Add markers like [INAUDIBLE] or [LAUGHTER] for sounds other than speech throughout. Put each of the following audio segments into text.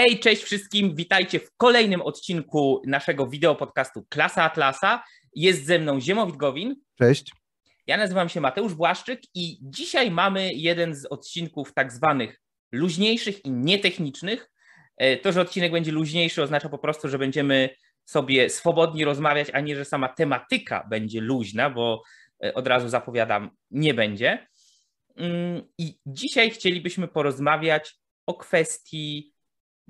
Hej, cześć wszystkim, witajcie w kolejnym odcinku naszego wideo podcastu Klasa Atlasa. Jest ze mną Ziemowit Gowin. Cześć. Ja nazywam się Mateusz Błaszczyk i dzisiaj mamy jeden z odcinków tak zwanych luźniejszych i nietechnicznych. E, to, że odcinek będzie luźniejszy oznacza po prostu, że będziemy sobie swobodnie rozmawiać, a nie, że sama tematyka będzie luźna, bo e, od razu zapowiadam, nie będzie. Mm, I dzisiaj chcielibyśmy porozmawiać o kwestii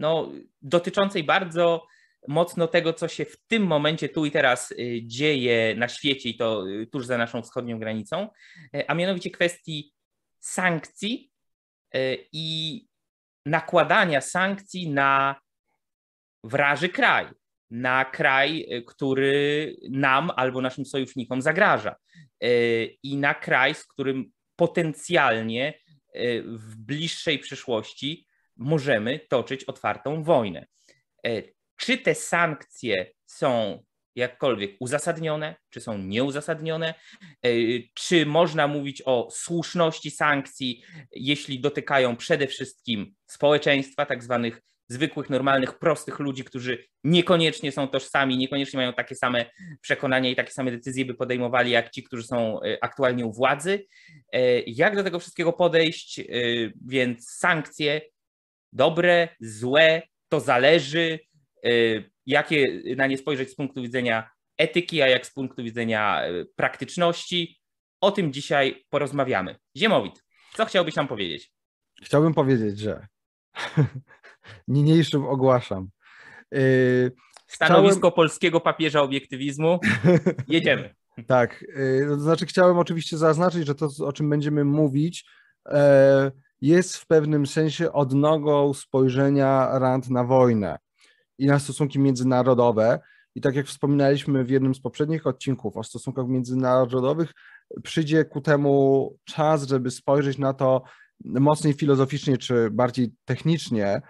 no, dotyczącej bardzo mocno tego, co się w tym momencie, tu i teraz y, dzieje na świecie i to y, tuż za naszą wschodnią granicą, y, a mianowicie kwestii sankcji i nakładania sankcji na wraży kraj, na kraj, który nam albo naszym sojusznikom zagraża i na kraj, z którym potencjalnie w bliższej przyszłości możemy toczyć otwartą wojnę. E, czy te sankcje są jakkolwiek uzasadnione, czy są nieuzasadnione, e, czy można mówić o słuszności sankcji, jeśli dotykają przede wszystkim społeczeństwa, tak zwanych zwykłych, normalnych, prostych ludzi, którzy niekoniecznie są tożsami, niekoniecznie mają takie same przekonania i takie same decyzje by podejmowali jak ci, którzy są e, aktualnie u władzy. Jak do tego wszystkiego podejść? Więc sankcje dobre, złe, to zależy, y, jakie na nie spojrzeć z punktu widzenia etyki, a jak z punktu widzenia y, praktyczności. O tym dzisiaj porozmawiamy. Ziemowit, co chciałbyś nam powiedzieć? Chciałbym powiedzieć, że [LAUGHS] niniejszym ogłaszam. Yy, Stanowisko chciałem... polskiego papieża obiektywizmu. [LAUGHS] Jedziemy. tak, yy, to znaczy chciałem oczywiście zaznaczyć, że to, o czym będziemy mówić, e, jest w pewnym sensie odnogą spojrzenia Rand na wojnę i na stosunki międzynarodowe. I tak jak wspominaliśmy w jednym z poprzednich odcinków o stosunkach międzynarodowych, przyjdzie ku temu czas, żeby spojrzeć na to mocniej filozoficznie czy bardziej technicznie.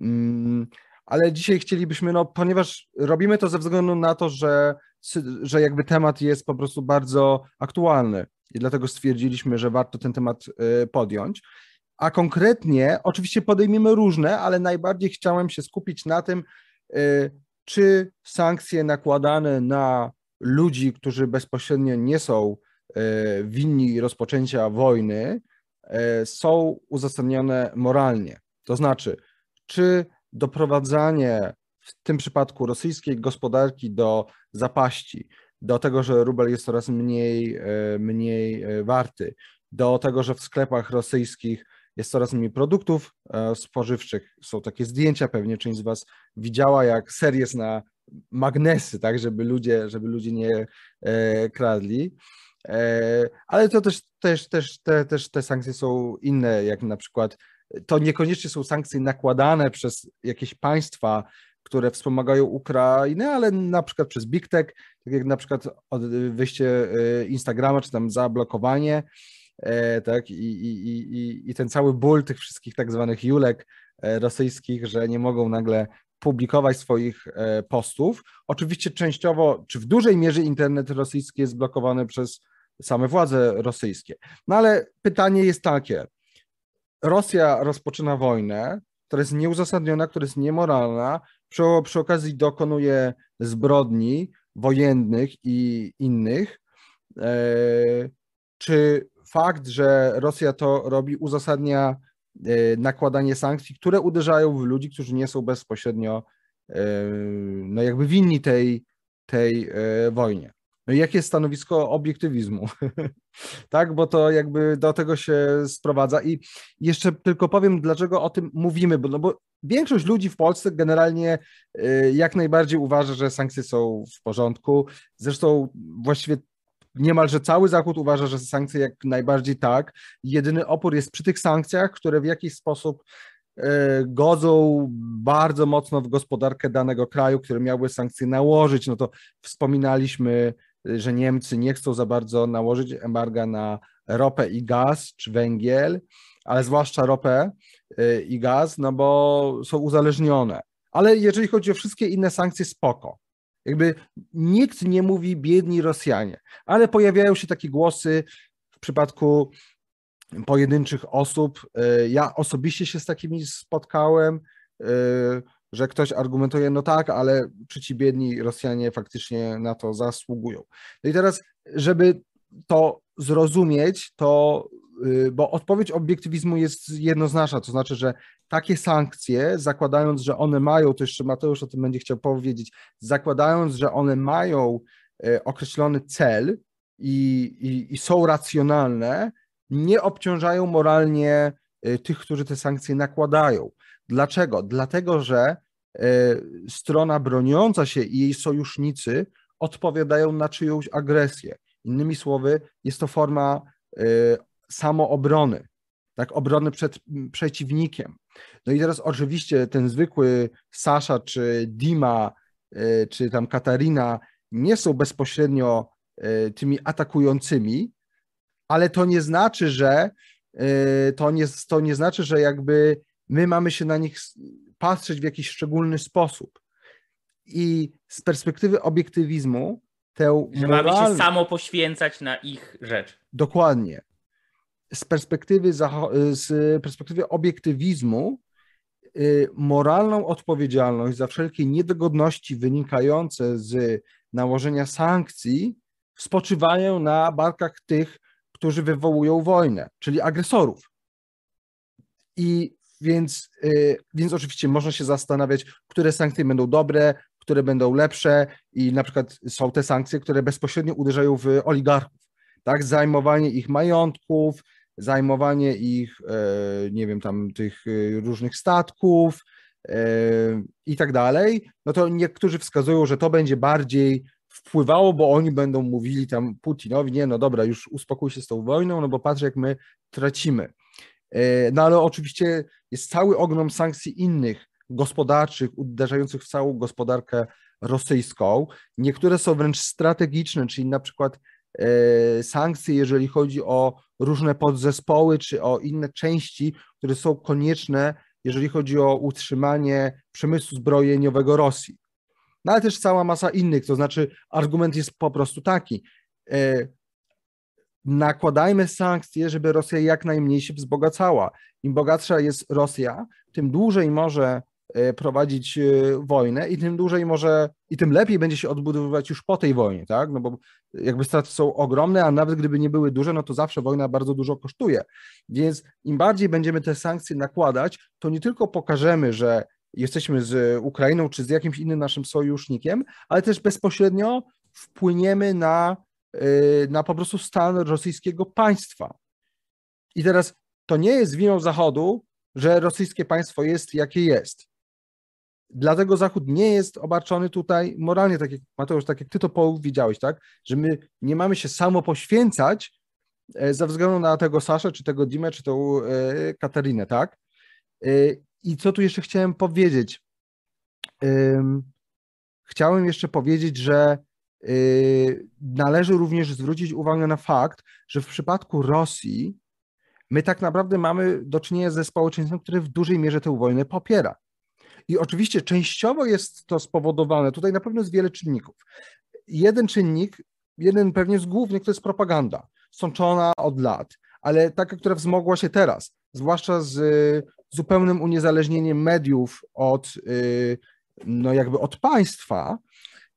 Mm, ale dzisiaj chcielibyśmy, no, ponieważ robimy to ze względu na to, że, że jakby temat jest po prostu bardzo aktualny i dlatego stwierdziliśmy, że warto ten temat y, podjąć. A konkretnie, oczywiście podejmiemy różne, ale najbardziej chciałem się skupić na tym, y, czy sankcje nakładane na ludzi, którzy bezpośrednio nie są y, winni rozpoczęcia wojny, y, są uzasadnione moralnie. To znaczy, czy doprowadzanie w tym przypadku rosyjskiej gospodarki do zapaści, do tego, że rubel jest coraz mniej, mniej warty, do tego, że w sklepach rosyjskich jest coraz mniej produktów e, spożywczych. Są takie zdjęcia, pewnie część z Was widziała, jak ser jest na magnesy, tak, żeby ludzie, żeby ludzie nie e, kradli. E, ale to też, też, też, te, też te sankcje są inne, jak na przykład to niekoniecznie są sankcje nakładane przez jakieś państwa, które wspomagają Ukrainę, ale na przykład przez Big Tech, tak jak na przykład wyjście Instagrama, czy tam zablokowanie tak, i, i, i, i ten cały ból tych wszystkich tak zwanych julek e, rosyjskich, że nie mogą nagle publikować swoich e, postów. Oczywiście częściowo, czy w dużej mierze internet rosyjski jest blokowany przez same władze rosyjskie. No ale pytanie jest takie. Rosja rozpoczyna wojnę, która jest nieuzasadniona, która jest niemoralna, przy, przy okazji dokonuje zbrodni wojennych i innych. Czy fakt, że Rosja to robi, uzasadnia e, nakładanie sankcji, które uderzają w ludzi, którzy nie są bezpośrednio e, no jakby winni tej, tej e, wojnie. No jakie jest stanowisko obiektywizmu? [LAUGHS] tak, bo to jakby do tego się sprowadza. I jeszcze tylko powiem, dlaczego o tym mówimy, bo, no bo większość ludzi w Polsce generalnie jak najbardziej uważa, że sankcje są w porządku. Zresztą właściwie niemalże cały Zachód uważa, że sankcje jak najbardziej tak. Jedyny opór jest przy tych sankcjach, które w jakiś sposób e, godzą bardzo mocno w gospodarkę danego kraju, które miały sankcje nałożyć. No to wspominaliśmy, że Niemcy nie chcą za bardzo nałożyć embarga na ropę i gaz czy węgiel, ale zwłaszcza ropę e, i gaz, no bo są uzależnione. Ale jeżeli chodzi o wszystkie inne sankcje, spoko. Jakby nikt nie mówi biedni Rosjanie, ale pojawiają się takie głosy w przypadku pojedynczych osób. E, ja osobiście się z takimi spotkałem, że ktoś argumentuje, no tak, ale czy ci biedni Rosjanie faktycznie na to zasługują. No i teraz, żeby to zrozumieć, to y, bo odpowiedź obiektywizmu jest jednoznaczna, to znaczy, że takie sankcje, zakładając, że one mają, to jeszcze Mateusz o tym będzie chciał powiedzieć, zakładając, że one mają y, określony cel i, i, i są racjonalne, nie obciążają moralnie y, tych, którzy te sankcje nakładają. Dlaczego? Dlatego, że strona broniąca się i jej sojusznicy odpowiadają na czyjąś agresję. Innymi słowy, jest to forma samoobrony, tak, obrony przed przeciwnikiem. No i teraz oczywiście ten zwykły Sasza, czy Dima, y, czy tam Katarina nie są bezpośrednio y, tymi atakującymi, ale to nie znaczy, że to nie, to nie znaczy, że jakby my mamy się na nich patrzeć w jakiś szczególny sposób. I z perspektywy obiektywizmu tę Że mamy się samo poświęcać na ich rzecz. Dokładnie. Z perspektywy, z perspektywy obiektywizmu y, moralną odpowiedzialność za wszelkie niedogodności wynikające z nałożenia sankcji spoczywają na barkach tych, którzy wywołują wojnę, czyli agresorów. I więc, y, więc oczywiście można się zastanawiać, które sankcje będą dobre, które będą lepsze i na przykład są te sankcje, które bezpośrednio uderzają w oligarchów, tak, zajmowanie ich majątków, zajmowanie ich, e, nie wiem, tam tych e, różnych statków e, i tak dalej, no to niektórzy wskazują, że to będzie bardziej wpływało, bo oni będą mówili tam Putinowi, nie, no dobra, już uspokój się z tą wojną, no bo patrz jak my tracimy. No ale oczywiście jest cały ogrom sankcji innych, gospodarczych, uderzających w całą gospodarkę rosyjską. Niektóre są wręcz strategiczne, czyli na przykład sankcje, jeżeli chodzi o różne podzespoły czy o inne części, które są konieczne, jeżeli chodzi o utrzymanie przemysłu zbrojeniowego Rosji. No ale też cała masa innych, to znaczy argument jest po prostu taki. E, nakładajmy sankcje, żeby Rosja jak najmniej się wzbogacała. Im bogatsza jest Rosja, tym dłużej może E, prowadzić e, wojnę i tym dłużej może, i tym lepiej będzie się odbudowywać już po tej wojnie, tak? No bo jakby straty są ogromne, a nawet gdyby nie były duże, no to zawsze wojna bardzo dużo kosztuje. Więc im bardziej będziemy te sankcje nakładać, to nie tylko pokażemy, że jesteśmy z Ukrainą czy z jakimś innym naszym sojusznikiem, ale też bezpośrednio wpłyniemy na, e, na po prostu stan rosyjskiego państwa. I teraz to nie jest winą Zachodu, że rosyjskie państwo jest jakie jest. Dlatego Zachód nie jest obarczony tutaj moralnie, tak jak Mateusz, tak jak ty to powiedziałeś, tak? Że my nie mamy się samo poświęcać e, ze względu na tego Saszę, czy tego Dimę, czy tą e, Katarinę, tak? E, I co tu jeszcze chciałem powiedzieć? Chciałem jeszcze powiedzieć, że należy również zwrócić uwagę na fakt, że w przypadku Rosji my tak naprawdę mamy do czynienia ze społeczeństwem, które w dużej mierze tę wojnę popiera. I oczywiście częściowo jest to spowodowane, tutaj na pewno jest wiele czynników. Jeden czynnik, jeden pewnie z głównych, to jest propaganda, sączona od lat, ale taka, która wzmogła się teraz, zwłaszcza z zupełnym uniezależnieniem mediów od, y, no jakby od państwa.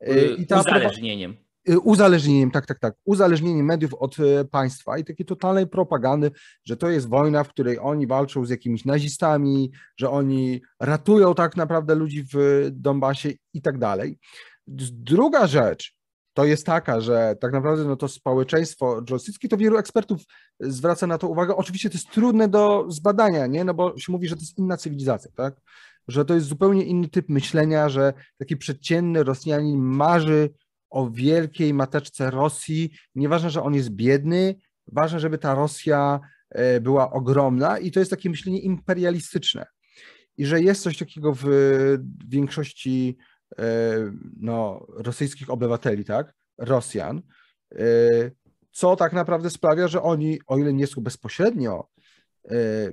Y, I ta uzależnieniem. Y, uzależnieniem, tak, tak, tak, uzależnieniem mediów od y, państwa i takiej totalnej propagandy, że to jest wojna, w której oni walczą z jakimiś nazistami, że oni ratują tak naprawdę ludzi w Donbasie i tak dalej. Druga rzecz to jest taka, że tak naprawdę no to społeczeństwo rosyjskie, to wielu ekspertów zwraca na to uwagę. Oczywiście to jest trudne do zbadania, nie? No bo się mówi, że to jest inna cywilizacja, tak? Że to jest zupełnie inny typ myślenia, że taki przeciętny Rosjanin marzy o wielkiej mateczce Rosji. Nieważne, że on jest biedny, ważne, żeby ta Rosja e, była ogromna i to jest takie myślenie imperialistyczne. I że jest coś takiego w większości e, no, rosyjskich obywateli, tak, Rosjan, e, co tak naprawdę sprawia, że oni, o ile nie są bezpośrednio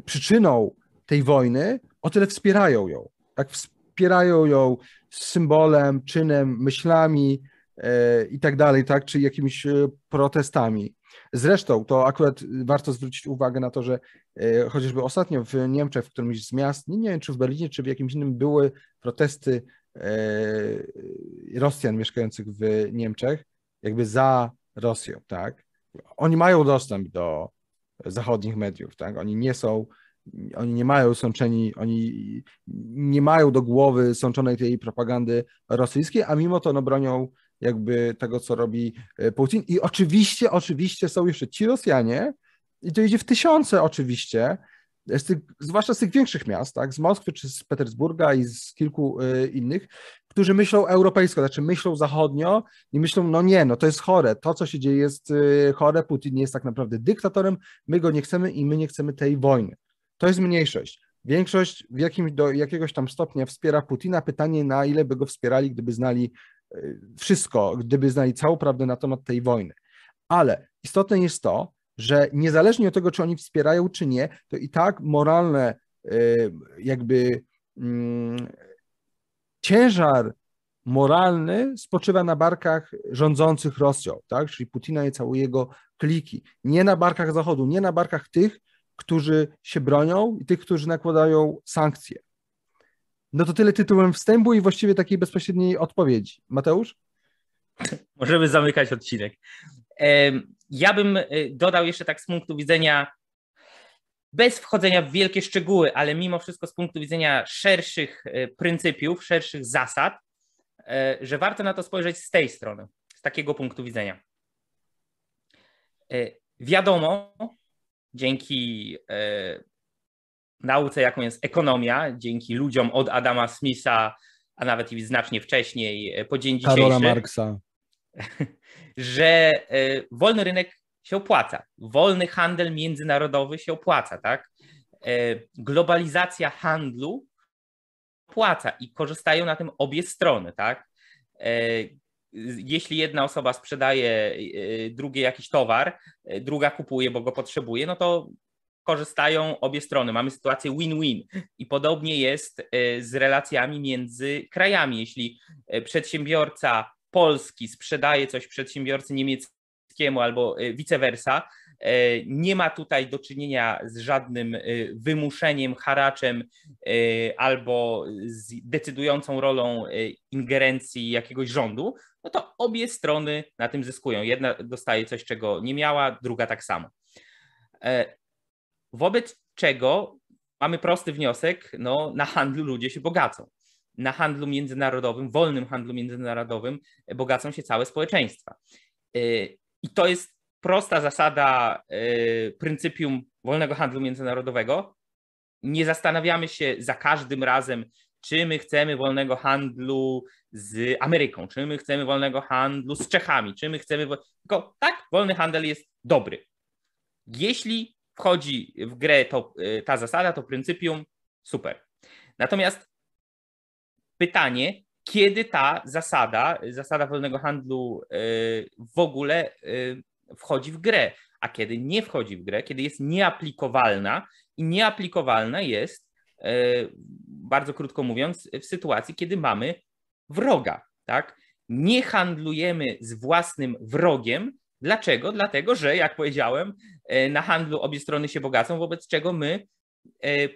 przyczyną tej wojny, o tyle wspierają ją. Tak, wspierają ją symbolem, czynem, myślami, i tak dalej, tak, czy jakimiś e, protestami. Zresztą to akurat warto zwrócić uwagę na to, że e, chociażby ostatnio w Niemczech, w którymś z miast, nie, wiem czy w Berlinie, czy w jakimś innym, były protesty e, Rosjan mieszkających w Niemczech, jakby za Rosją, tak? Oni mają dostęp do zachodnich mediów, tak? Oni nie są, oni nie mają sączeni, oni nie mają do głowy sączonej tej propagandy rosyjskiej, a mimo to no, bronią jakby tego, co robi e, Putin. I oczywiście, oczywiście są jeszcze ci Rosjanie, i to idzie w tysiące oczywiście, z tych, zwłaszcza z tych większych miast, tak, z Moskwy czy z Petersburga i z kilku y, innych, którzy myślą europejsko, znaczy myślą zachodnio i myślą, no nie, no to jest chore, to co się dzieje jest y, chore, Putin jest tak naprawdę dyktatorem, my go nie chcemy i my nie chcemy tej wojny. To jest mniejszość. Większość w jakimś, do jakiegoś tam stopnia wspiera Putina. Pytanie, na ile by go wspierali, gdyby znali wszystko, gdyby znali całą prawdę na temat tej wojny. Ale istotne jest to, że niezależnie od tego, czy oni wspierają, czy nie, to i tak moralne y, jakby mm, ciężar moralny spoczywa na barkach rządzących Rosją, tak? czyli Putina i całej jego kliki. Nie na barkach Zachodu, nie na barkach tych, którzy się bronią i tych, którzy nakładają sankcje. No to tyle tytułem wstępu i właściwie takiej bezpośredniej odpowiedzi. Mateusz? [LAUGHS] Możemy zamykać odcinek. Ja bym y, dodał jeszcze tak z punktu widzenia, bez wchodzenia w wielkie szczegóły, ale mimo wszystko z punktu widzenia szerszych y, pryncypiów, szerszych zasad, y, że warto na to spojrzeć z tej strony, z takiego punktu widzenia. Wiadomo, dzięki nauce, jaką jest ekonomia, dzięki ludziom od Adama Smitha, a nawet i znacznie wcześniej, po dzień dzisiejszy. Karola Marksa. [LAUGHS] że e, wolny rynek się opłaca, wolny handel międzynarodowy się opłaca, tak? E, globalizacja handlu opłaca i korzystają na tym obie strony, tak? E, jeśli jedna osoba sprzedaje drugiej jakiś towar, druga kupuje, bo go potrzebuje, no to korzystają obie strony. Mamy sytuację win-win. I podobnie jest z relacjami między krajami. Jeśli przedsiębiorca polski sprzedaje coś przedsiębiorcy niemieckiemu albo e, vice versa, e, nie ma tutaj do czynienia z żadnym e, wymuszeniem, haraczem albo z decydującą rolą ingerencji jakiegoś rządu, no to obie strony na tym zyskują. Jedna dostaje coś, czego nie miała, druga tak samo. Wobec czego mamy prosty wniosek, no na handlu ludzie się bogacą na handlu międzynarodowym, wolnym handlu międzynarodowym bogacą się całe społeczeństwa. Y, I to jest prosta zasada y, pryncypium wolnego handlu międzynarodowego. Nie zastanawiamy się za każdym razem, czy my chcemy wolnego handlu z Ameryką, czy my chcemy wolnego handlu z Czechami, czy my chcemy. Tylko tak, wolny handel jest dobry. Jeśli wchodzi w grę to, y, ta zasada, to pryncypium, super. Natomiast pytanie, kiedy ta zasada, zasada wolnego handlu e, w ogóle e, wchodzi w grę, a kiedy nie wchodzi w grę, kiedy jest nieaplikowalna i nieaplikowalna jest, bardzo krótko mówiąc, w sytuacji, kiedy mamy wroga, tak? Nie handlujemy z własnym wrogiem. Dlaczego? Dlatego, że jak powiedziałem, na handlu obie strony się bogacą, wobec czego my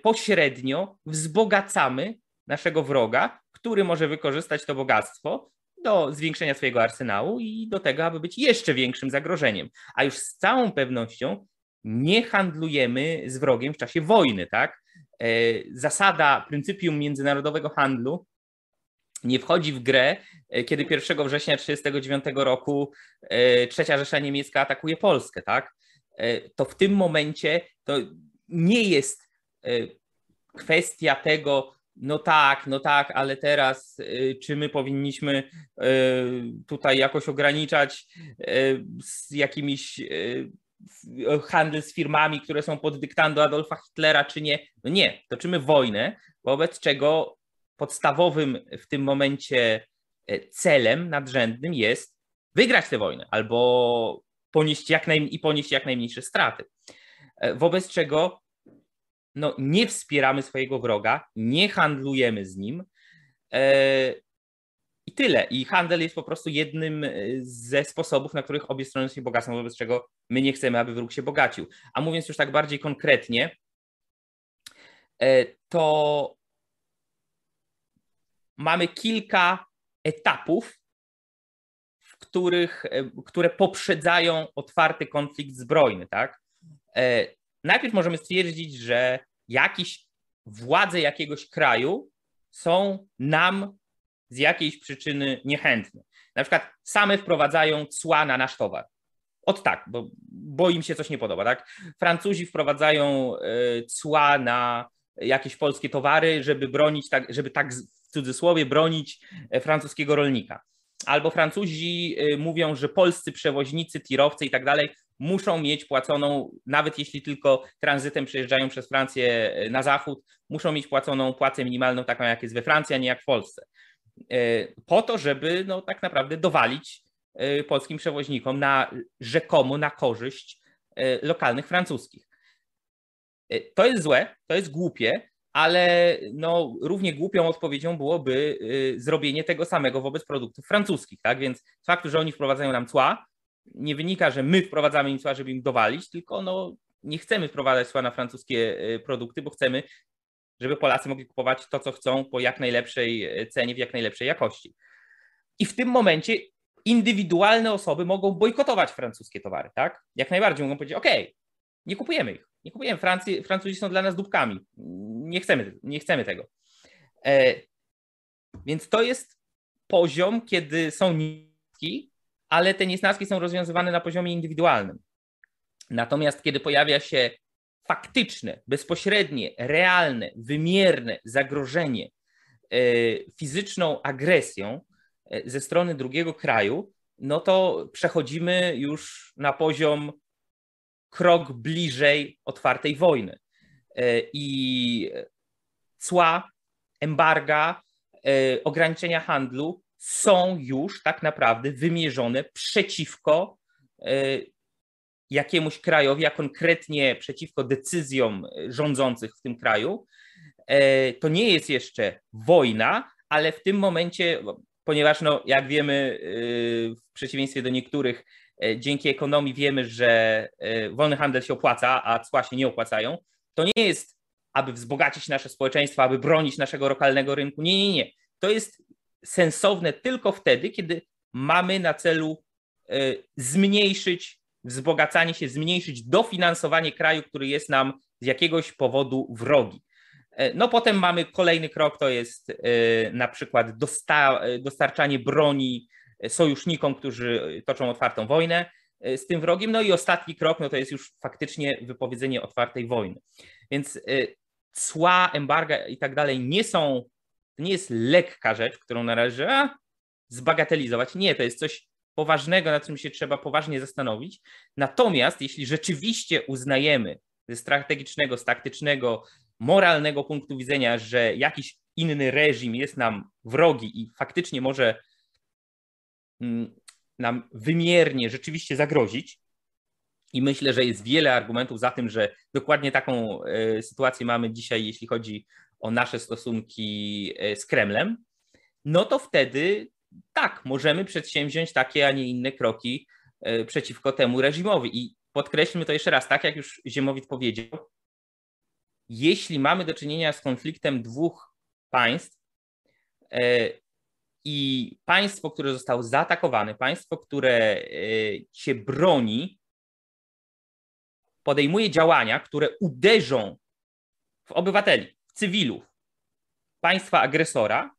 pośrednio wzbogacamy naszego wroga, który może wykorzystać to bogactwo do zwiększenia swojego arsenału i do tego, aby być jeszcze większym zagrożeniem. A już z całą pewnością nie handlujemy z wrogiem w czasie wojny, tak? E, zasada, pryncypium międzynarodowego handlu nie wchodzi w grę, e, kiedy 1 września 1939 roku e, trzecia Rzesza Niemiecka atakuje Polskę, tak? To w tym momencie to nie jest kwestia tego, no tak, no tak, ale teraz czy my powinniśmy tutaj jakoś ograniczać z jakimiś handel z firmami, które są pod dyktando Adolfa Hitlera, czy nie? No nie, toczymy wojnę, wobec czego podstawowym w tym momencie celem nadrzędnym jest wygrać tę wojnę albo ponieść jak i ponieść jak najmniejsze straty. Wobec czego no, nie wspieramy swojego wroga, nie handlujemy z nim. E, I tyle. I handel jest po prostu jednym ze sposobów, na których obie strony się bogacą, wobec czego my nie chcemy, aby wróg się bogacił. A mówiąc już tak bardziej konkretnie, to mamy kilka etapów, w których, które poprzedzają otwarty konflikt zbrojny. Tak? Najpierw możemy stwierdzić, że jakiś władze jakiegoś kraju są nam z jakiejś przyczyny niechętne. Na przykład same wprowadzają cła na nasz towar. Od tak, bo, bo im się coś nie podoba. Tak? Francuzi wprowadzają e, cła na jakieś polskie towary, żeby bronić, tak, żeby tak w cudzysłowie bronić e, francuskiego rolnika. Albo Francuzi e, mówią, że polscy przewoźnicy, tirowcy i tak dalej muszą mieć płaconą, nawet jeśli tylko tranzytem przejeżdżają przez Francję na zachód, muszą mieć płaconą płacę minimalną taką, jak jest we Francji, a nie jak w Polsce. E, po to, żeby no, tak naprawdę dowalić e, polskim przewoźnikom na rzekomo na korzyść e, lokalnych francuskich. To jest złe, to jest głupie, ale no, równie głupią odpowiedzią byłoby zrobienie tego samego wobec produktów francuskich. Tak? Więc z faktu, że oni wprowadzają nam cła, nie wynika, że my wprowadzamy im cła, żeby im dowalić, tylko no, nie chcemy wprowadzać cła na francuskie produkty, bo chcemy żeby Polacy mogli kupować to, co chcą po jak najlepszej e, cenie, w jak najlepszej jakości. I w tym momencie indywidualne osoby mogą bojkotować francuskie towary, tak? Jak najbardziej mogą powiedzieć, OK, nie kupujemy ich, nie kupujemy, Francji, Francuzi są dla nas dupkami, nie chcemy, nie chcemy tego. E, więc to jest poziom, kiedy są niski, ale te niesnaski są rozwiązywane na poziomie indywidualnym. Natomiast kiedy pojawia się faktyczne, bezpośrednie, realne, wymierne zagrożenie e, fizyczną agresją e, ze strony drugiego kraju, no to przechodzimy już na poziom krok bliżej otwartej wojny. E, I cła, embarga, ograniczenia handlu są już tak naprawdę wymierzone przeciwko jakiemuś krajowi, a konkretnie przeciwko decyzjom rządzących w tym kraju. E, to nie jest jeszcze wojna, ale w tym momencie, ponieważ no, jak wiemy, e, w przeciwieństwie do niektórych, e, dzięki ekonomii wiemy, że wolny handel się opłaca, a cła się nie opłacają, to nie jest, aby wzbogacić nasze społeczeństwo, aby bronić naszego lokalnego rynku. Nie, nie, nie. To jest sensowne tylko wtedy, kiedy mamy na celu zmniejszyć wzbogacanie się, zmniejszyć dofinansowanie kraju, który jest nam z jakiegoś powodu wrogi. E, no potem mamy kolejny krok, to jest e, na przykład dostarczanie broni sojusznikom, którzy toczą otwartą wojnę e, z tym wrogiem. No i ostatni krok, no to jest już faktycznie wypowiedzenie otwartej wojny. Więc cła, embarga i tak dalej nie są, to nie jest lekka rzecz, którą należy a, zbagatelizować. Nie, to jest coś poważnego, nad czym się trzeba poważnie zastanowić. Natomiast jeśli rzeczywiście uznajemy ze strategicznego, z taktycznego, moralnego punktu widzenia, że jakiś inny reżim jest nam wrogi i faktycznie może nam wymiernie rzeczywiście zagrozić, i myślę, że jest wiele argumentów za tym, że dokładnie taką e, sytuację mamy dzisiaj, jeśli chodzi o nasze stosunki e, z Kremlem, no to wtedy tak, możemy przedsięwziąć takie, a nie inne kroki e, przeciwko temu reżimowi. I podkreślmy to jeszcze raz, tak jak już Ziemowit powiedział, jeśli mamy do czynienia z konfliktem dwóch państw i państwo, które zostało zaatakowane, państwo, które e, się broni, podejmuje działania, które uderzą w obywateli, w cywilów państwa agresora,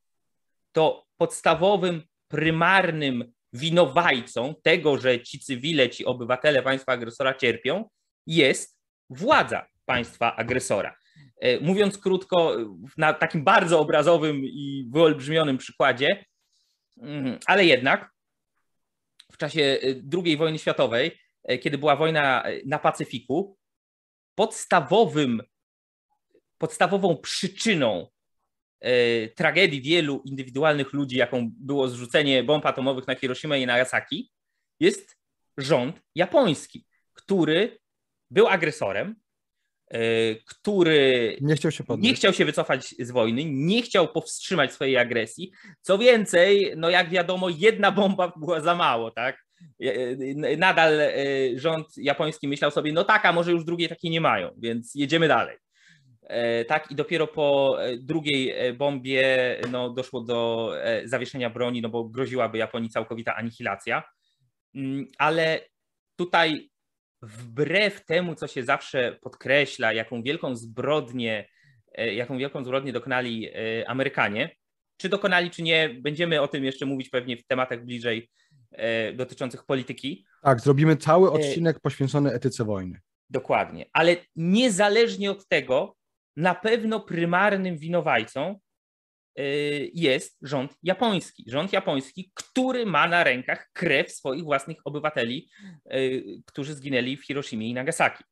to podstawowym, prymarnym winowajcą tego, że ci cywile, ci obywatele państwa agresora cierpią, jest władza państwa agresora. E, mówiąc krótko, na takim bardzo obrazowym i wyolbrzymionym przykładzie, ale jednak w czasie e, II wojny światowej, e, kiedy była wojna na Pacyfiku, podstawowym, podstawową przyczyną tragedii wielu indywidualnych ludzi, jaką było zrzucenie bomb atomowych na Hiroshima i Nagasaki, jest rząd japoński, który był agresorem, który nie chciał, się nie chciał się wycofać z wojny, nie chciał powstrzymać swojej agresji. Co więcej, no jak wiadomo, jedna bomba była za mało, tak? Nadal rząd japoński myślał sobie, no tak, a może już drugiej takiej nie mają, więc jedziemy dalej. E, tak, i dopiero po e, drugiej e, bombie no, doszło do zawieszenia broni, no bo groziłaby Japonii całkowita anihilacja. Mm, ale tutaj wbrew temu, co się zawsze podkreśla, jaką wielką zbrodnię, jaką wielką zbrodnię dokonali Amerykanie, czy dokonali, czy nie, będziemy o tym jeszcze mówić pewnie w tematach bliżej dotyczących polityki. Tak, zrobimy cały odcinek poświęcony etyce wojny. Dokładnie, ale niezależnie od tego, na pewno prymarnym winowajcą jest rząd japoński. Rząd japoński, który ma na rękach krew swoich własnych obywateli, y, którzy zginęli w Hiroshimie i Nagasaki.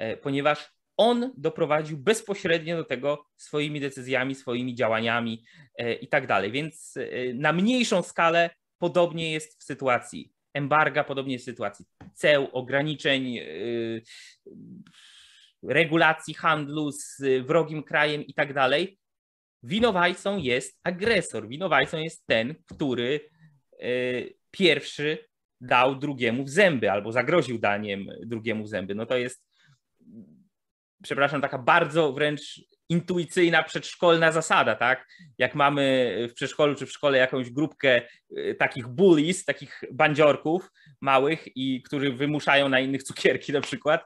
Y, ponieważ on doprowadził bezpośrednio do tego swoimi decyzjami, swoimi działaniami i tak dalej. Więc na mniejszą skalę podobnie jest w sytuacji embarga, podobnie jest w sytuacji ceł, ograniczeń regulacji handlu z wrogim krajem i tak dalej, winowajcą jest agresor. Winowajcą jest ten, który e, pierwszy dał drugiemu w zęby albo zagroził daniem drugiemu w zęby. No to jest, przepraszam, taka bardzo wręcz intuicyjna przedszkolna zasada, tak? Jak mamy w przedszkolu czy w szkole jakąś grupkę e, takich bullies, takich bandziorków małych i którzy wymuszają na innych cukierki na przykład,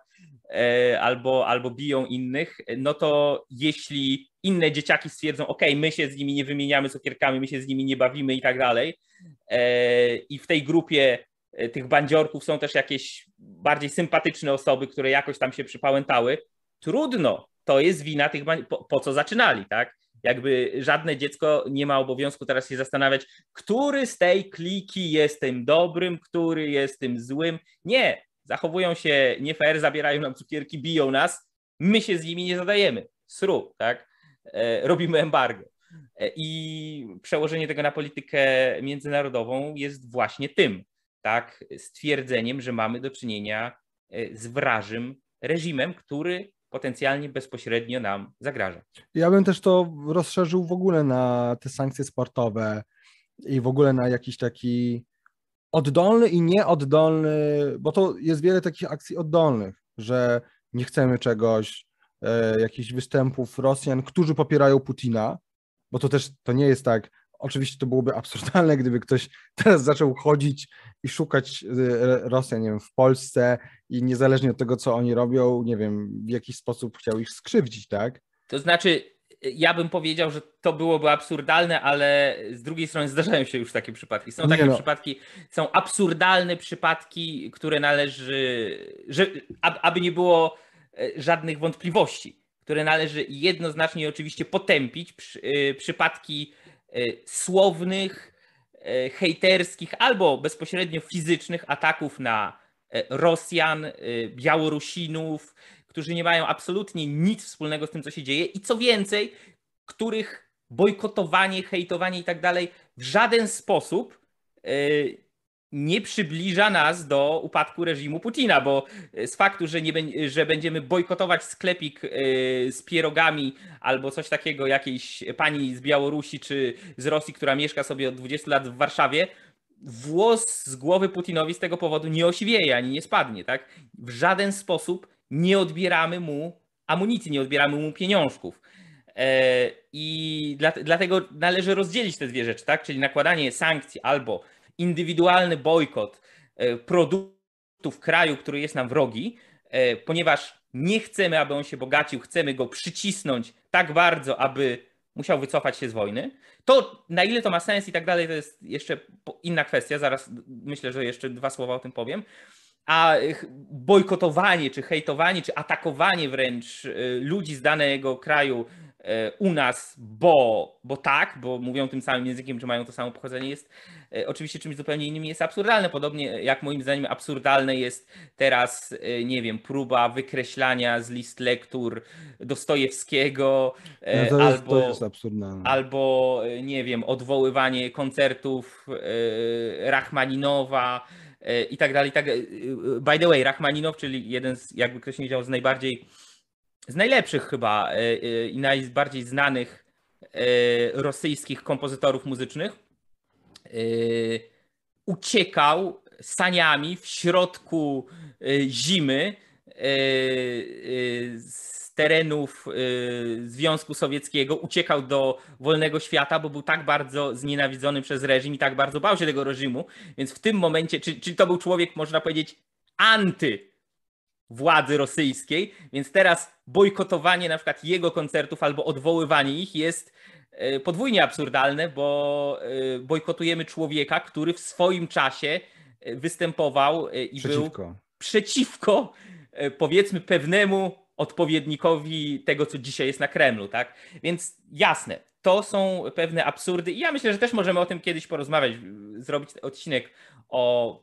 albo, albo biją innych, no to jeśli inne dzieciaki stwierdzą, ok, my się z nimi nie wymieniamy cukierkami, my się z nimi nie bawimy i tak dalej, e, i w tej grupie e, tych bandziorków są też jakieś bardziej sympatyczne osoby, które jakoś tam się przypałętały, trudno, to jest wina tych, po, po co zaczynali, tak? Jakby żadne dziecko nie ma obowiązku teraz się zastanawiać, który z tej kliki jest tym dobrym, który jest tym złym. Nie, zachowują się nie fair, zabierają nam cukierki, biją nas, my się z nimi nie zadajemy. Sru, tak? E, robimy embargo. E, I przełożenie tego na politykę międzynarodową jest właśnie tym, tak? Stwierdzeniem, że mamy do czynienia e, z wrażym reżimem, który potencjalnie bezpośrednio nam zagraża. Ja bym też to rozszerzył w ogóle na te sankcje sportowe i w ogóle na jakiś taki oddolny i nieoddolny, bo to jest wiele takich akcji oddolnych, że nie chcemy czegoś, e, jakichś występów Rosjan, którzy popierają Putina, bo to też to nie jest tak, oczywiście to byłoby absurdalne, gdyby ktoś teraz zaczął chodzić i szukać e, Rosjan, nie wiem, w Polsce i niezależnie od tego, co oni robią, nie wiem, w jakiś sposób chciał ich skrzywdzić, tak? To znaczy, ja bym powiedział, że to byłoby absurdalne, ale z drugiej strony zdarzają się już takie przypadki. Są takie no. przypadki, są absurdalne przypadki, które należy, że, aby nie było e, żadnych wątpliwości, które należy jednoznacznie oczywiście potępić. Przy, e, przypadki e, słownych, hejterskich albo bezpośrednio fizycznych ataków na Rosjan, Białorusinów, którzy nie mają absolutnie nic wspólnego z tym, co się dzieje i co więcej, których bojkotowanie, hejtowanie i tak dalej w żaden sposób e, nie przybliża nas do upadku reżimu Putina, bo z faktu, że, nie, że będziemy bojkotować sklepik e, z pierogami albo coś takiego jakiejś pani z Białorusi czy z Rosji, która mieszka sobie od 20 lat w Warszawie, włos z głowy Putinowi z tego powodu nie osiwieje ani nie spadnie. Tak? W żaden sposób nie odbieramy mu amunicji, nie odbieramy mu pieniążków. E, I dlatego należy rozdzielić te dwie rzeczy, tak? Czyli nakładanie sankcji albo indywidualny bojkot e, produktów kraju, który jest nam wrogi, e, ponieważ nie chcemy, aby on się bogacił, chcemy go przycisnąć tak bardzo, aby musiał wycofać się z wojny. To na ile to ma sens i tak dalej, to jest jeszcze inna kwestia. Zaraz myślę, że jeszcze dwa słowa o tym powiem a bojkotowanie, czy hejtowanie, czy atakowanie wręcz y, ludzi z danego kraju y, u nas, bo, bo tak, bo mówią tym samym językiem, czy mają to samo pochodzenie, jest y, oczywiście czymś zupełnie innym, jest absurdalne. Podobnie jak moim zdaniem absurdalne jest teraz, nie wiem, próba wykreślania z list lektur Dostojewskiego no albo, jest, jest albo, nie wiem, odwoływanie koncertów Rachmaninowa i tak dalej. Tak, e, by the way, Rachmaninow, czyli jeden z, jakby ktoś nie wiedział, z najbardziej z najlepszych chyba i najbardziej znanych rosyjskich kompozytorów muzycznych. Uciekał saniami w środku zimy z terenów y, Związku Sowieckiego, uciekał do wolnego świata, bo był tak bardzo znienawidzony przez reżim i tak bardzo bał się tego reżimu. Więc w tym momencie, czy, czy to był człowiek, można powiedzieć, anty władzy rosyjskiej, więc teraz bojkotowanie na przykład jego koncertów albo odwoływanie ich jest y, podwójnie absurdalne, bo y, bojkotujemy człowieka, który w swoim czasie występował i przeciwko. był przeciwko powiedzmy pewnemu odpowiednikowi tego, co dzisiaj jest na Kremlu, tak? Więc jasne, to są pewne absurdy i ja myślę, że też możemy o tym kiedyś porozmawiać, zrobić odcinek o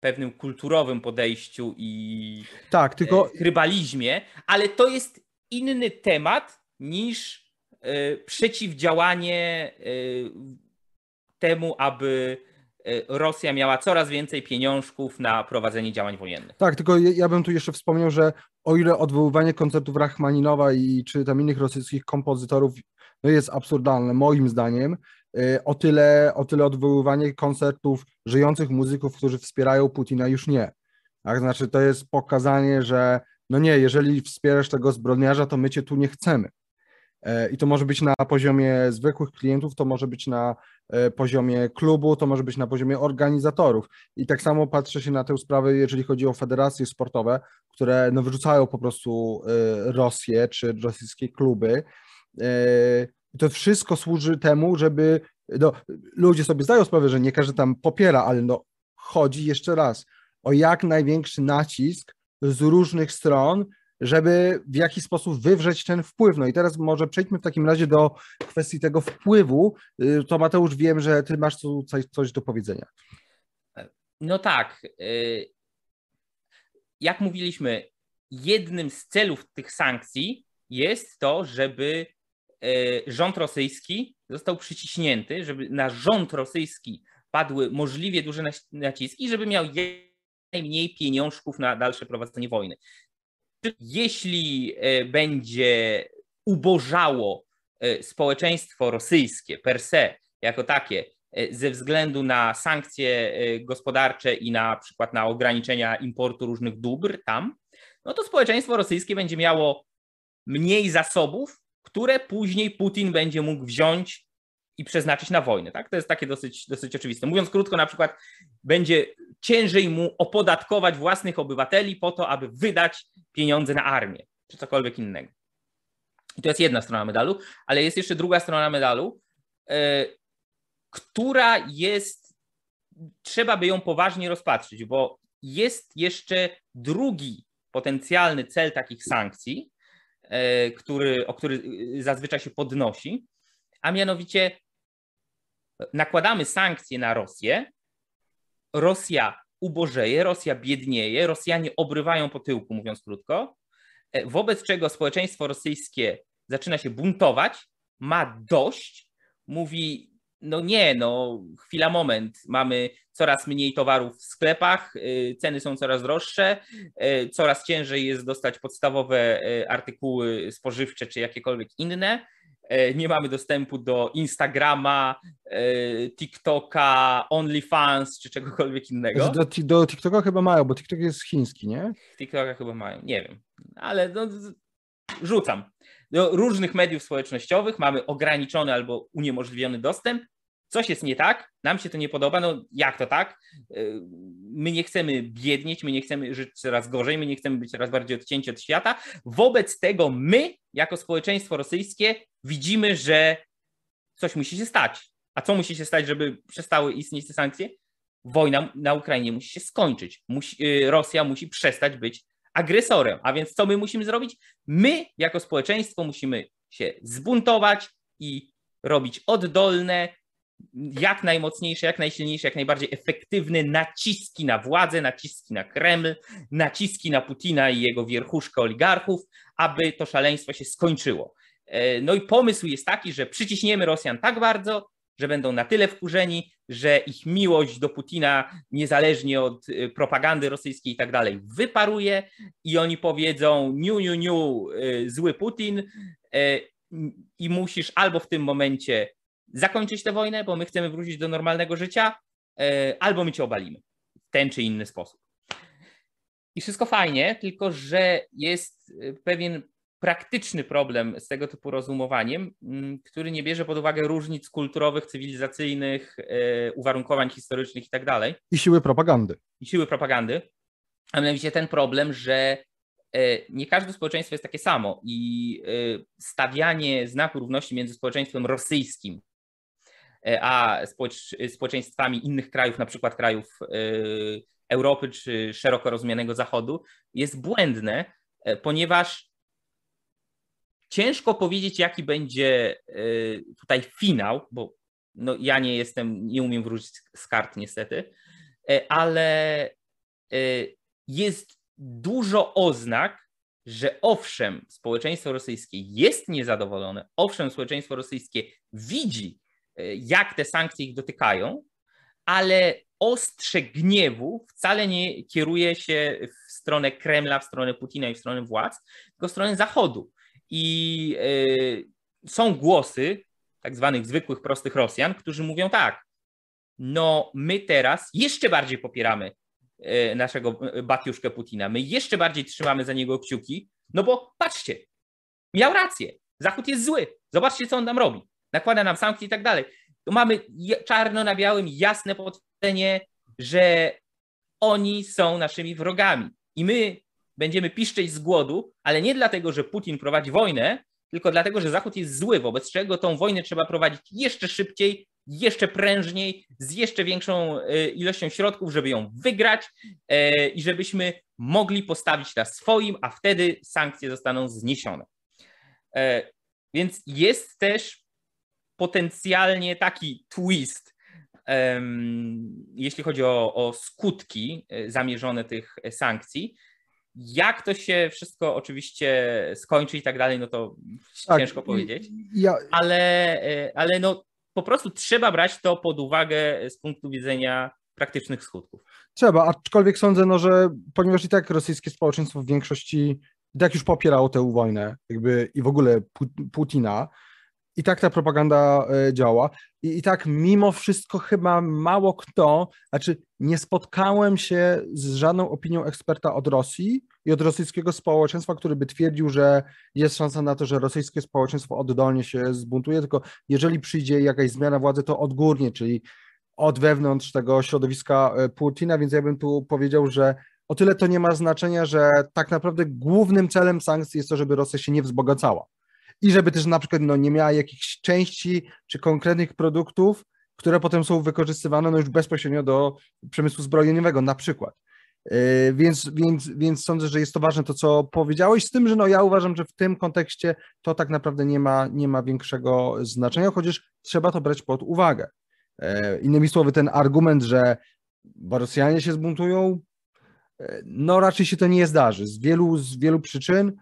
pewnym kulturowym podejściu i tak, tylko... trybalizmie, ale to jest inny temat niż e, przeciwdziałanie e, temu, aby E, Rosja miała coraz więcej pieniążków na prowadzenie działań wojennych. Tak, tylko ja bym tu jeszcze wspomniał, że o ile odwoływanie koncertów Rachmaninowa i czy tam innych rosyjskich kompozytorów no jest absurdalne, moim zdaniem, e, o tyle, o tyle odwoływanie koncertów żyjących muzyków, którzy wspierają Putina, już nie. Tak, znaczy to jest pokazanie, że no nie, jeżeli wspierasz tego zbrodniarza, to my cię tu nie chcemy. E, I to może być na poziomie zwykłych klientów, to może być na e, poziomie klubu, to może być na poziomie organizatorów. I tak samo patrzę się na tę sprawę, jeżeli chodzi o federacje sportowe, które no, wyrzucają po prostu e, Rosję czy rosyjskie kluby. To wszystko służy temu, żeby no, ludzie sobie zdają sprawę, że nie każdy tam popiera, ale no, chodzi jeszcze raz o jak największy nacisk z różnych stron, żeby w jakiś sposób wywrzeć ten wpływ. No i teraz może przejdźmy w takim razie do kwestii tego wpływu. Y, to Mateusz, wiem, że ty masz tu coś, coś do powiedzenia. No tak. Y, jak mówiliśmy, jednym z celów tych sankcji jest to, żeby y, rząd rosyjski został przyciśnięty, żeby na rząd rosyjski padły możliwie duże naciski, żeby miał najmniej pieniążków na dalsze prowadzenie wojny jeśli e, będzie ubożało e, społeczeństwo rosyjskie per se, jako takie, e, ze względu na sankcje gospodarcze i na przykład na ograniczenia importu różnych dóbr tam, no to społeczeństwo rosyjskie będzie miało mniej zasobów, które później Putin będzie mógł wziąć i przeznaczyć na wojnę. Tak? To jest takie dosyć, dosyć oczywiste. Mówiąc krótko, na przykład będzie ciężej mu opodatkować własnych obywateli po to, aby wydać pieniądze na armię czy cokolwiek innego. I to jest jedna strona medalu, ale jest jeszcze druga strona medalu, yy, która jest, trzeba by ją poważnie rozpatrzyć, bo jest jeszcze drugi potencjalny cel takich sankcji, yy, który, o który zazwyczaj się podnosi, a mianowicie nakładamy sankcje na Rosję, Rosja ubożeje, Rosja biednieje, Rosjanie obrywają po tyłku, mówiąc krótko, e, wobec czego społeczeństwo rosyjskie zaczyna się buntować, ma dość, mówi, no nie, no chwila, moment, mamy coraz mniej towarów w sklepach, e, ceny są coraz droższe, e, coraz ciężej jest dostać podstawowe artykuły spożywcze czy jakiekolwiek inne, nie mamy dostępu do Instagrama, e, TikToka, OnlyFans czy czegokolwiek innego. Do, do TikToka chyba mają, bo TikTok jest chiński, nie? TikToka chyba mają, nie wiem, ale no, rzucam. Do różnych mediów społecznościowych mamy ograniczony albo uniemożliwiony dostęp, coś jest nie tak, nam się to nie podoba, no jak to tak? Y, my nie chcemy biednieć, my nie chcemy żyć coraz gorzej, my nie chcemy być coraz bardziej odcięci od świata. Wobec tego my, jako społeczeństwo rosyjskie, widzimy, że coś musi się stać. A co musi się stać, żeby przestały istnieć te sankcje? Wojna na Ukrainie musi się skończyć. Musi, y, Rosja musi przestać być agresorem. A więc co my musimy zrobić? My, jako społeczeństwo, musimy się zbuntować i robić oddolne, jak najmocniejsze, jak najsilniejsze, jak najbardziej efektywne naciski na władzę, naciski na Kreml, naciski na Putina i jego wierchuszkę oligarchów, aby to szaleństwo się skończyło. E, no i pomysł jest taki, że przyciśniemy Rosjan tak bardzo, że będą na tyle wkurzeni, że ich miłość do Putina, niezależnie od y, propagandy rosyjskiej i tak dalej, wyparuje i oni powiedzą: Niu, niu, niu, y, zły Putin, i musisz albo w tym momencie zakończyć tę wojnę, bo my chcemy wrócić do normalnego życia, albo my cię obalimy w ten czy inny sposób. I wszystko fajnie, tylko że jest pewien praktyczny problem z tego typu rozumowaniem, mm, który nie bierze pod uwagę różnic kulturowych, cywilizacyjnych, e, uwarunkowań historycznych itd. Tak I siły propagandy. I siły propagandy. A mianowicie ten problem, że e, nie każde społeczeństwo jest takie samo i e, stawianie znaku równości między społeczeństwem rosyjskim a społeczeństwami innych krajów, na przykład krajów Europy czy szeroko rozumianego Zachodu, jest błędne, ponieważ Ciężko powiedzieć, jaki będzie e, tutaj finał, bo no ja nie jestem, nie umiem wrócić z kart niestety, e, ale e, jest dużo oznak, że owszem, społeczeństwo rosyjskie jest niezadowolone, owszem, społeczeństwo rosyjskie widzi, jak te sankcje ich dotykają, ale ostrze gniewu wcale nie kieruje się w stronę Kremla, w stronę Putina i w stronę władz, tylko w stronę Zachodu. I e, są głosy tak zwanych zwykłych, prostych Rosjan, którzy mówią tak, no my teraz jeszcze bardziej popieramy e, naszego batiuszkę Putina, my jeszcze bardziej trzymamy za niego kciuki, no bo patrzcie, miał rację, Zachód jest zły, zobaczcie co on nam robi, nakłada nam sankcje i tak dalej. To mamy czarno na białym jasne potwierdzenie, że oni są naszymi wrogami i my będziemy piszczeć z głodu, ale nie dlatego, że Putin prowadzi wojnę, tylko dlatego, że Zachód jest zły, wobec czego tą wojnę trzeba prowadzić jeszcze szybciej, jeszcze prężniej, z jeszcze większą e, ilością środków, żeby ją wygrać e, i żebyśmy mogli postawić na swoim, a wtedy sankcje zostaną zniesione. E, więc jest też potencjalnie taki twist, jeśli chodzi o, o skutki zamierzone tych sankcji, jak to się wszystko oczywiście skończy i tak dalej, no to tak, ciężko powiedzieć. Ja... Ale, e, ale no po prostu trzeba brać to pod uwagę z punktu widzenia praktycznych skutków. Trzeba, aczkolwiek sądzę, no, że ponieważ i tak rosyjskie społeczeństwo w większości i tak już popierało tę wojnę jakby i w ogóle Putina, i tak ta propaganda e, działa. I, I tak mimo wszystko chyba mało kto, znaczy nie spotkałem się z żadną opinią eksperta od Rosji i od rosyjskiego społeczeństwa, który by twierdził, że jest szansa na to, że rosyjskie społeczeństwo oddolnie się zbuntuje, tylko jeżeli przyjdzie jakaś zmiana władzy, to odgórnie, czyli od wewnątrz tego środowiska e, Putina, więc ja bym tu powiedział, że o tyle to nie ma znaczenia, że tak naprawdę głównym celem sankcji jest to, żeby Rosja się nie wzbogacała i żeby też na przykład no, nie miała jakichś części czy konkretnych produktów, które potem są wykorzystywane no, już bezpośrednio do przemysłu zbrojeniowego na przykład. Yy, więc, więc, więc sądzę, że jest to ważne to, co powiedziałeś, z tym, że no ja uważam, że w tym kontekście to tak naprawdę nie ma, nie ma większego znaczenia, chociaż trzeba to brać pod uwagę. Yy, innymi słowy, ten argument, że Rosjanie się zbuntują, yy, no raczej się to nie zdarzy. Z wielu, z wielu przyczyn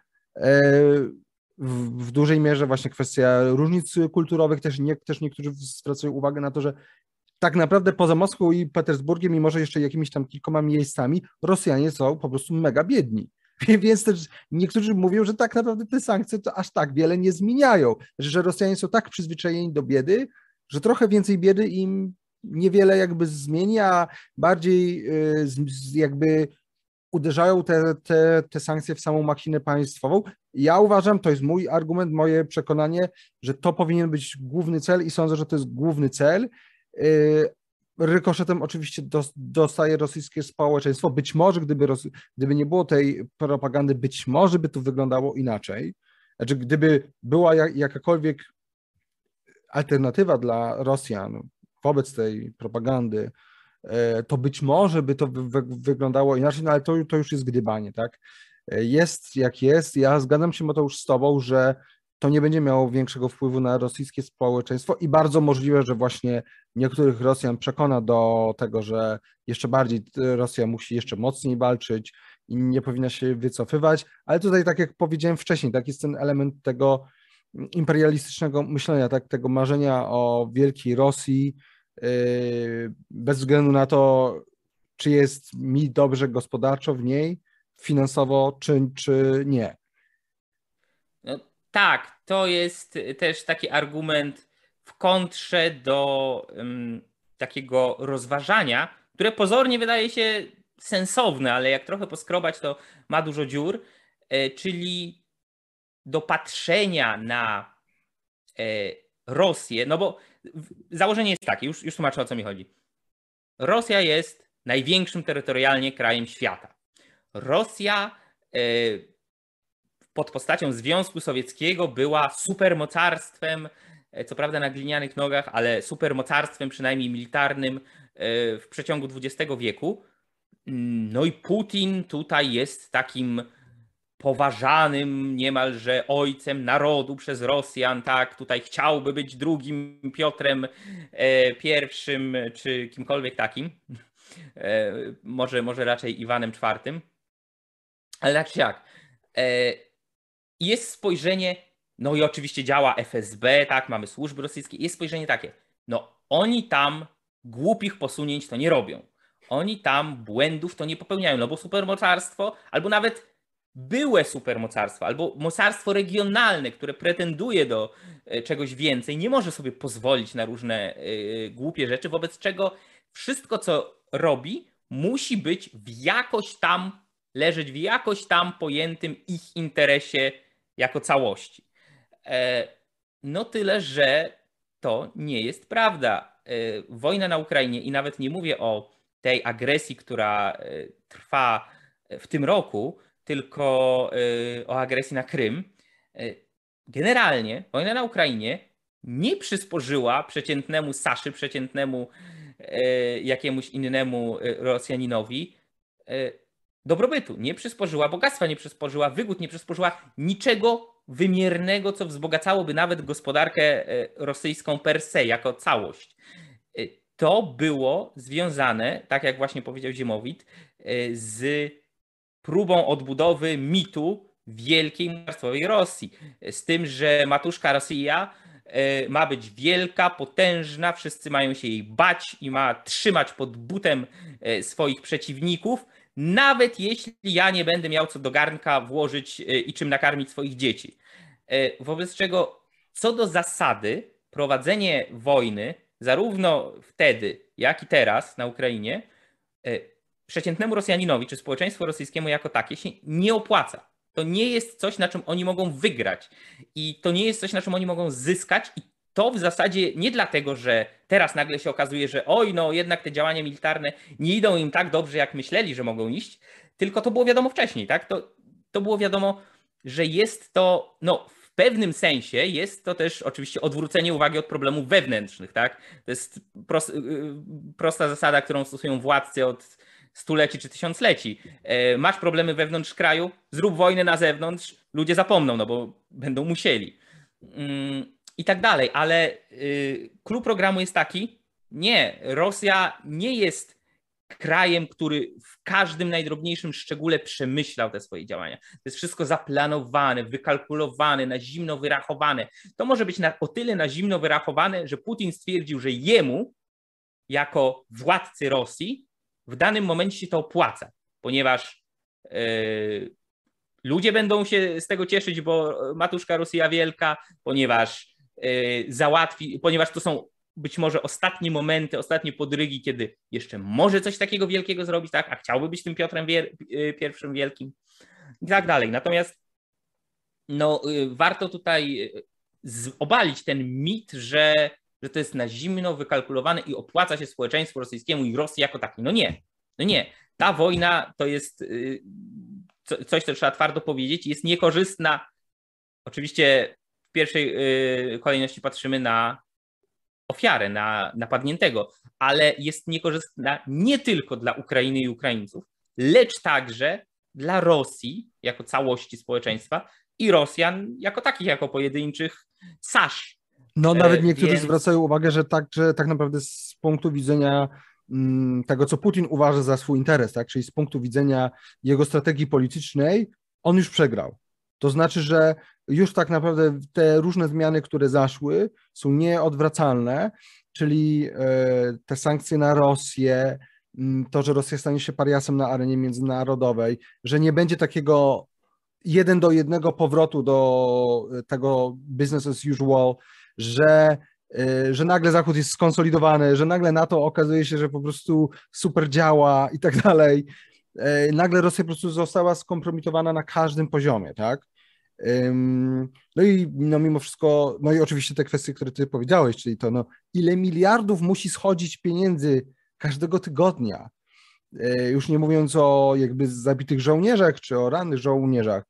w, w, dużej mierze właśnie kwestia różnic kulturowych, też, nie, też niektórzy zwracają uwagę na to, że tak naprawdę poza Moskwą i Petersburgiem, mimo że jeszcze jakimiś tam kilkoma miejscami, Rosjanie są po prostu mega biedni. [LAUGHS] Więc też niektórzy mówią, że tak naprawdę te sankcje to aż tak wiele nie zmieniają, że Rosjanie są tak przyzwyczajeni do biedy, że trochę więcej biedy im niewiele jakby zmieni, a bardziej y, jakby uderzają te, te, te sankcje w samą machinę państwową. Ja uważam, to jest mój argument, moje przekonanie, że to powinien być główny cel i sądzę, że to jest główny cel. Y, rykoszetem oczywiście dostaje rosyjskie społeczeństwo. Być może, gdyby, gdyby nie było tej propagandy, być może by to wyglądało inaczej. Znaczy, gdyby była jakakolwiek alternatywa dla Rosjan wobec tej propagandy, E, to być może by to wyglądało inaczej, no ale to, to już jest gdybanie, tak? Jest jak jest. Ja zgadzam się już z Tobą, że to nie będzie miało większego wpływu na rosyjskie społeczeństwo i bardzo możliwe, że właśnie niektórych Rosjan przekona do tego, że jeszcze bardziej Rosja musi jeszcze mocniej walczyć i nie powinna się wycofywać, ale tutaj, tak jak powiedziałem wcześniej, tak jest ten element tego imperialistycznego myślenia, tak, tego marzenia o wielkiej Rosji, bez względu na to, czy jest mi dobrze gospodarczo w niej, finansowo, czy, czy nie. No, tak, to jest też taki argument w kontrze do um, takiego rozważania, które pozornie wydaje się sensowne, ale jak trochę poskrobać, to ma dużo dziur, e, czyli do patrzenia na e, Rosję, no bo założenie jest takie, już, już tłumaczę o co mi chodzi. Rosja jest największym terytorialnie krajem świata. Rosja e, pod postacią Związku Sowieckiego była supermocarstwem, co prawda na glinianych nogach, ale supermocarstwem przynajmniej militarnym w przeciągu XX wieku. No i Putin tutaj jest takim poważanym niemalże ojcem narodu przez Rosjan, tak, tutaj chciałby być drugim Piotrem e, pierwszym, czy kimkolwiek takim, e, może, może raczej Iwanem czwartym, ale tak czy jak, e, jest spojrzenie, no i oczywiście działa FSB, tak, mamy służby rosyjskie, jest spojrzenie takie, no oni tam głupich posunięć to nie robią. Oni tam błędów to nie popełniają, no bo supermocarstwo, albo nawet byłe supermocarstwo, albo mocarstwo regionalne, które pretenduje do e, czegoś więcej, nie może sobie pozwolić na różne e, głupie rzeczy, wobec czego wszystko, co robi, musi być w jakoś tam, leżeć w jakoś tam pojętym ich interesie jako całości. E, no tyle, że to nie jest prawda. Wojna na Ukrainie i nawet nie mówię o tej agresji, która e, trwa w tym roku, tylko e, o agresji na Krym. E, generalnie wojna na Ukrainie nie przysporzyła przeciętnemu Saszy, przeciętnemu jakiemuś innemu Rosjaninowi dobrobytu, nie przysporzyła bogactwa, nie przysporzyła wygód, nie przysporzyła niczego wymiernego, co wzbogacałoby nawet gospodarkę rosyjską per se, jako całość. To było związane, tak jak właśnie powiedział Ziemowit, e, z próbą odbudowy mitu wielkiej mocarstwowej Rosji. Z tym, że matuszka Rosja e, ma być wielka, potężna, wszyscy mają się jej bać i ma trzymać pod butem e, swoich przeciwników, nawet jeśli ja nie będę miał co do garnka włożyć i czym nakarmić swoich dzieci. Wobec czego, co do zasady, prowadzenie wojny zarówno wtedy, jak i teraz na Ukrainie, e, przeciętnemu Rosjaninowi czy społeczeństwu rosyjskiemu jako takie się nie opłaca. To nie jest coś, na czym oni mogą wygrać i to nie jest coś, na czym oni mogą zyskać i to w zasadzie nie dlatego, że teraz nagle się okazuje, że oj, no jednak te działania militarne nie idą im tak dobrze, jak myśleli, że mogą iść, tylko to było wiadomo wcześniej, tak? To, to było wiadomo, że jest to no, pewnym sensie jest to też oczywiście odwrócenie uwagi od problemów wewnętrznych, tak? To jest prost, y, prosta zasada, którą stosują władcy od stuleci czy tysiącleci. E, masz problemy wewnątrz kraju, zrób wojnę na zewnątrz, ludzie zapomną, no bo będą musieli. I tak dalej, ale y, programu jest taki, nie, Rosja nie jest krajem, który w każdym najdrobniejszym szczególe przemyślał te swoje działania. To jest wszystko zaplanowane, wykalkulowane, na zimno wyrachowane. To może być na, o tyle na zimno wyrachowane, że Putin stwierdził, że jemu, jako władcy Rosji, w danym momencie się to opłaca, ponieważ yy, ludzie będą się z tego cieszyć, bo matuszka Rosja wielka, ponieważ załatwi, ponieważ to są być może ostatnie momenty, ostatnie podrygi, kiedy jeszcze może coś takiego wielkiego zrobić, tak, a chciałby być tym Piotrem y, pierwszym wielkim i tak dalej. Natomiast no, y, warto tutaj obalić ten mit, że, że to jest na zimno wykalkulowane i opłaca się społeczeństwu rosyjskiemu i Rosji jako takiej. No nie, no nie. Ta wojna to jest coś, co trzeba twardo powiedzieć, jest niekorzystna. Oczywiście pierwszej kolejności patrzymy na ofiarę, na napadniętego, ale jest niekorzystna nie tylko dla Ukrainy i Ukraińców, lecz także dla Rosji jako całości społeczeństwa i Rosjan jako takich, jako pojedynczych sasz. No nawet e, niektórzy Więc... zwracają uwagę, że tak, że tak naprawdę z punktu widzenia mm, tego, co Putin uważa za swój interes, tak? czyli z punktu widzenia jego strategii politycznej, on już przegrał. To znaczy, że już tak naprawdę te różne zmiany, które zaszły, są nieodwracalne czyli te sankcje na Rosję, to, że Rosja stanie się pariasem na arenie międzynarodowej, że nie będzie takiego jeden do jednego powrotu do tego business as usual, że E, że nagle Zachód jest skonsolidowany, że nagle NATO okazuje się, że po prostu super działa i tak dalej. E, nagle Rosja po prostu została skompromitowana na każdym poziomie, tak? No i no mimo wszystko, no i oczywiście te kwestie, które ty powiedziałeś, czyli to no, ile miliardów musi schodzić pieniędzy każdego tygodnia, e, już nie mówiąc o jakby zabitych żołnierzach czy o rannych żołnierzach.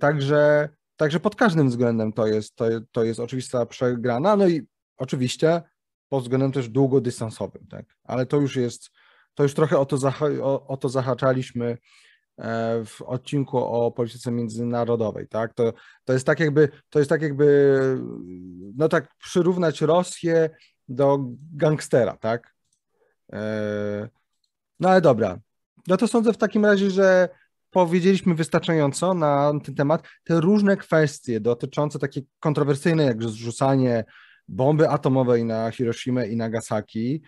Także Także pod każdym względem to jest, to, to jest oczywista przegrana. No i oczywiście pod względem też długodystansowym, tak? Ale to już jest, to już trochę o to, zaha- o, o to zahaczaliśmy e, w odcinku o polityce międzynarodowej, tak? To, to jest tak jakby, to jest tak jakby, no tak przyrównać Rosję do gangstera, tak? E, no ale dobra. No to sądzę w takim razie, że powiedzieliśmy wystarczająco na ten temat. Te różne kwestie dotyczące takie kontrowersyjne, jak zrzucanie bomby atomowej na Hiroshima i Nagasaki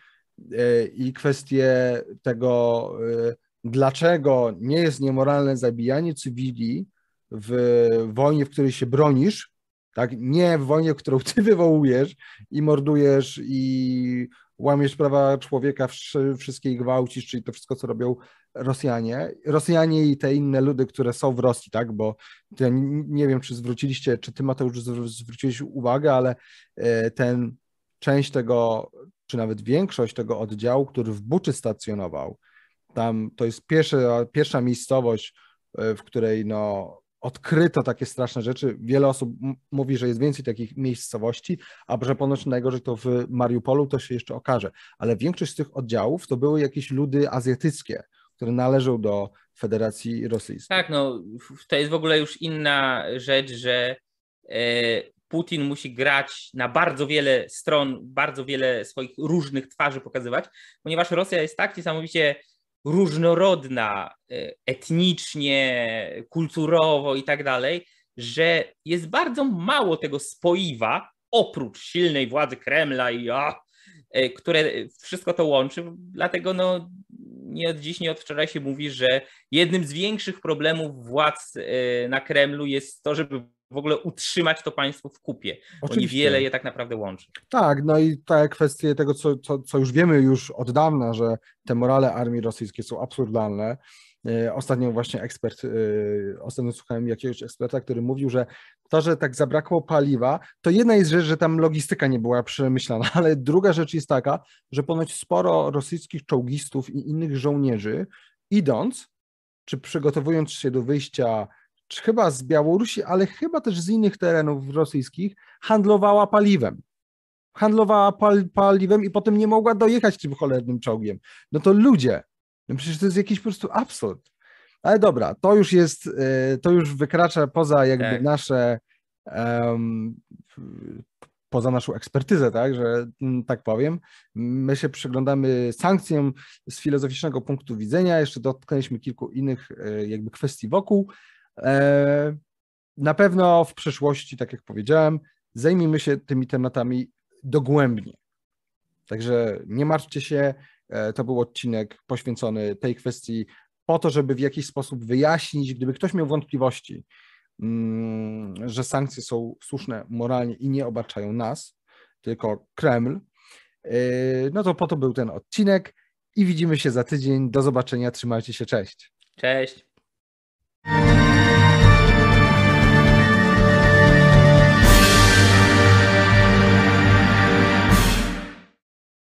e, i kwestie tego, e, dlaczego nie jest niemoralne zabijanie cywili w wojnie, w której się bronisz, tak? Nie w wojnie, którą ty wywołujesz i mordujesz i łamiesz prawa człowieka, wszystkie gwałcisz, czyli to wszystko, co robią Rosjanie. Rosjanie i te inne ludy, które są w Rosji, tak? Bo nie wiem, czy zwróciliście, czy ty Mateusz zwróciłeś uwagę, ale e, ten część tego, czy nawet większość tego oddziału, który w Buczy stacjonował, tam to jest pierwsza, pierwsza miejscowość, e, w której no, odkryto takie straszne rzeczy. Wiele osób mówi, że jest więcej takich miejscowości, a że ponoć najgorzej to w Mariupolu to się jeszcze okaże. Ale większość z tych oddziałów to były jakieś ludy azjatyckie, które należą do Federacji Rosyjskiej. Tak, no to jest w ogóle już inna rzecz, że e, Putin musi grać na bardzo wiele stron, bardzo wiele swoich różnych twarzy pokazywać, ponieważ Rosja jest tak niesamowicie różnorodna e, etnicznie, kulturowo i tak dalej, że jest bardzo mało tego spoiwa, oprócz silnej władzy Kremla i a, e, które wszystko to łączy. Dlatego no, nie od dziś, nie od wczoraj się mówi, że jednym z większych problemów władz e, na Kremlu jest to, żeby w ogóle utrzymać to państwo w kupie, Oczywiście. bo niewiele je tak naprawdę łączy. Tak, no i te kwestie tego, co, co, co już wiemy już od dawna, że te morale armii rosyjskiej są absurdalne. E, ostatnio właśnie ekspert, e, ostatnio słuchałem jakiegoś eksperta, który mówił, że to, że tak zabrakło paliwa, to jedna jest rzecz, że tam logistyka nie była przemyślana, [LAUGHS] ale druga rzecz jest taka, że ponoć sporo rosyjskich czołgistów i innych żołnierzy idąc, czy przygotowując się do wyjścia chyba z Białorusi, ale chyba też z innych terenów rosyjskich, handlowała paliwem. Handlowała pal paliwem i potem nie mogła dojechać tym cholernym czołgiem. No to ludzie, no przecież to jest jakiś po prostu absurd. Ale dobra, to już jest, e, to już wykracza poza jakby tak. nasze, um, poza naszą ekspertyzę, tak, że mm, tak powiem. My się przyglądamy sankcjom z filozoficznego punktu widzenia, jeszcze dotknęliśmy kilku innych e, jakby kwestii wokół, na pewno w przyszłości, tak jak powiedziałem, zajmijmy się tymi tematami dogłębnie. Także nie martwcie się, e, to był odcinek poświęcony tej kwestii po to, żeby w jakiś sposób wyjaśnić, gdyby ktoś miał wątpliwości, mm, że sankcje są słuszne moralnie i nie obarczają nas, tylko Kreml, e, no to po to był ten odcinek i widzimy się za tydzień. Do zobaczenia, trzymajcie się, cześć. Cześć.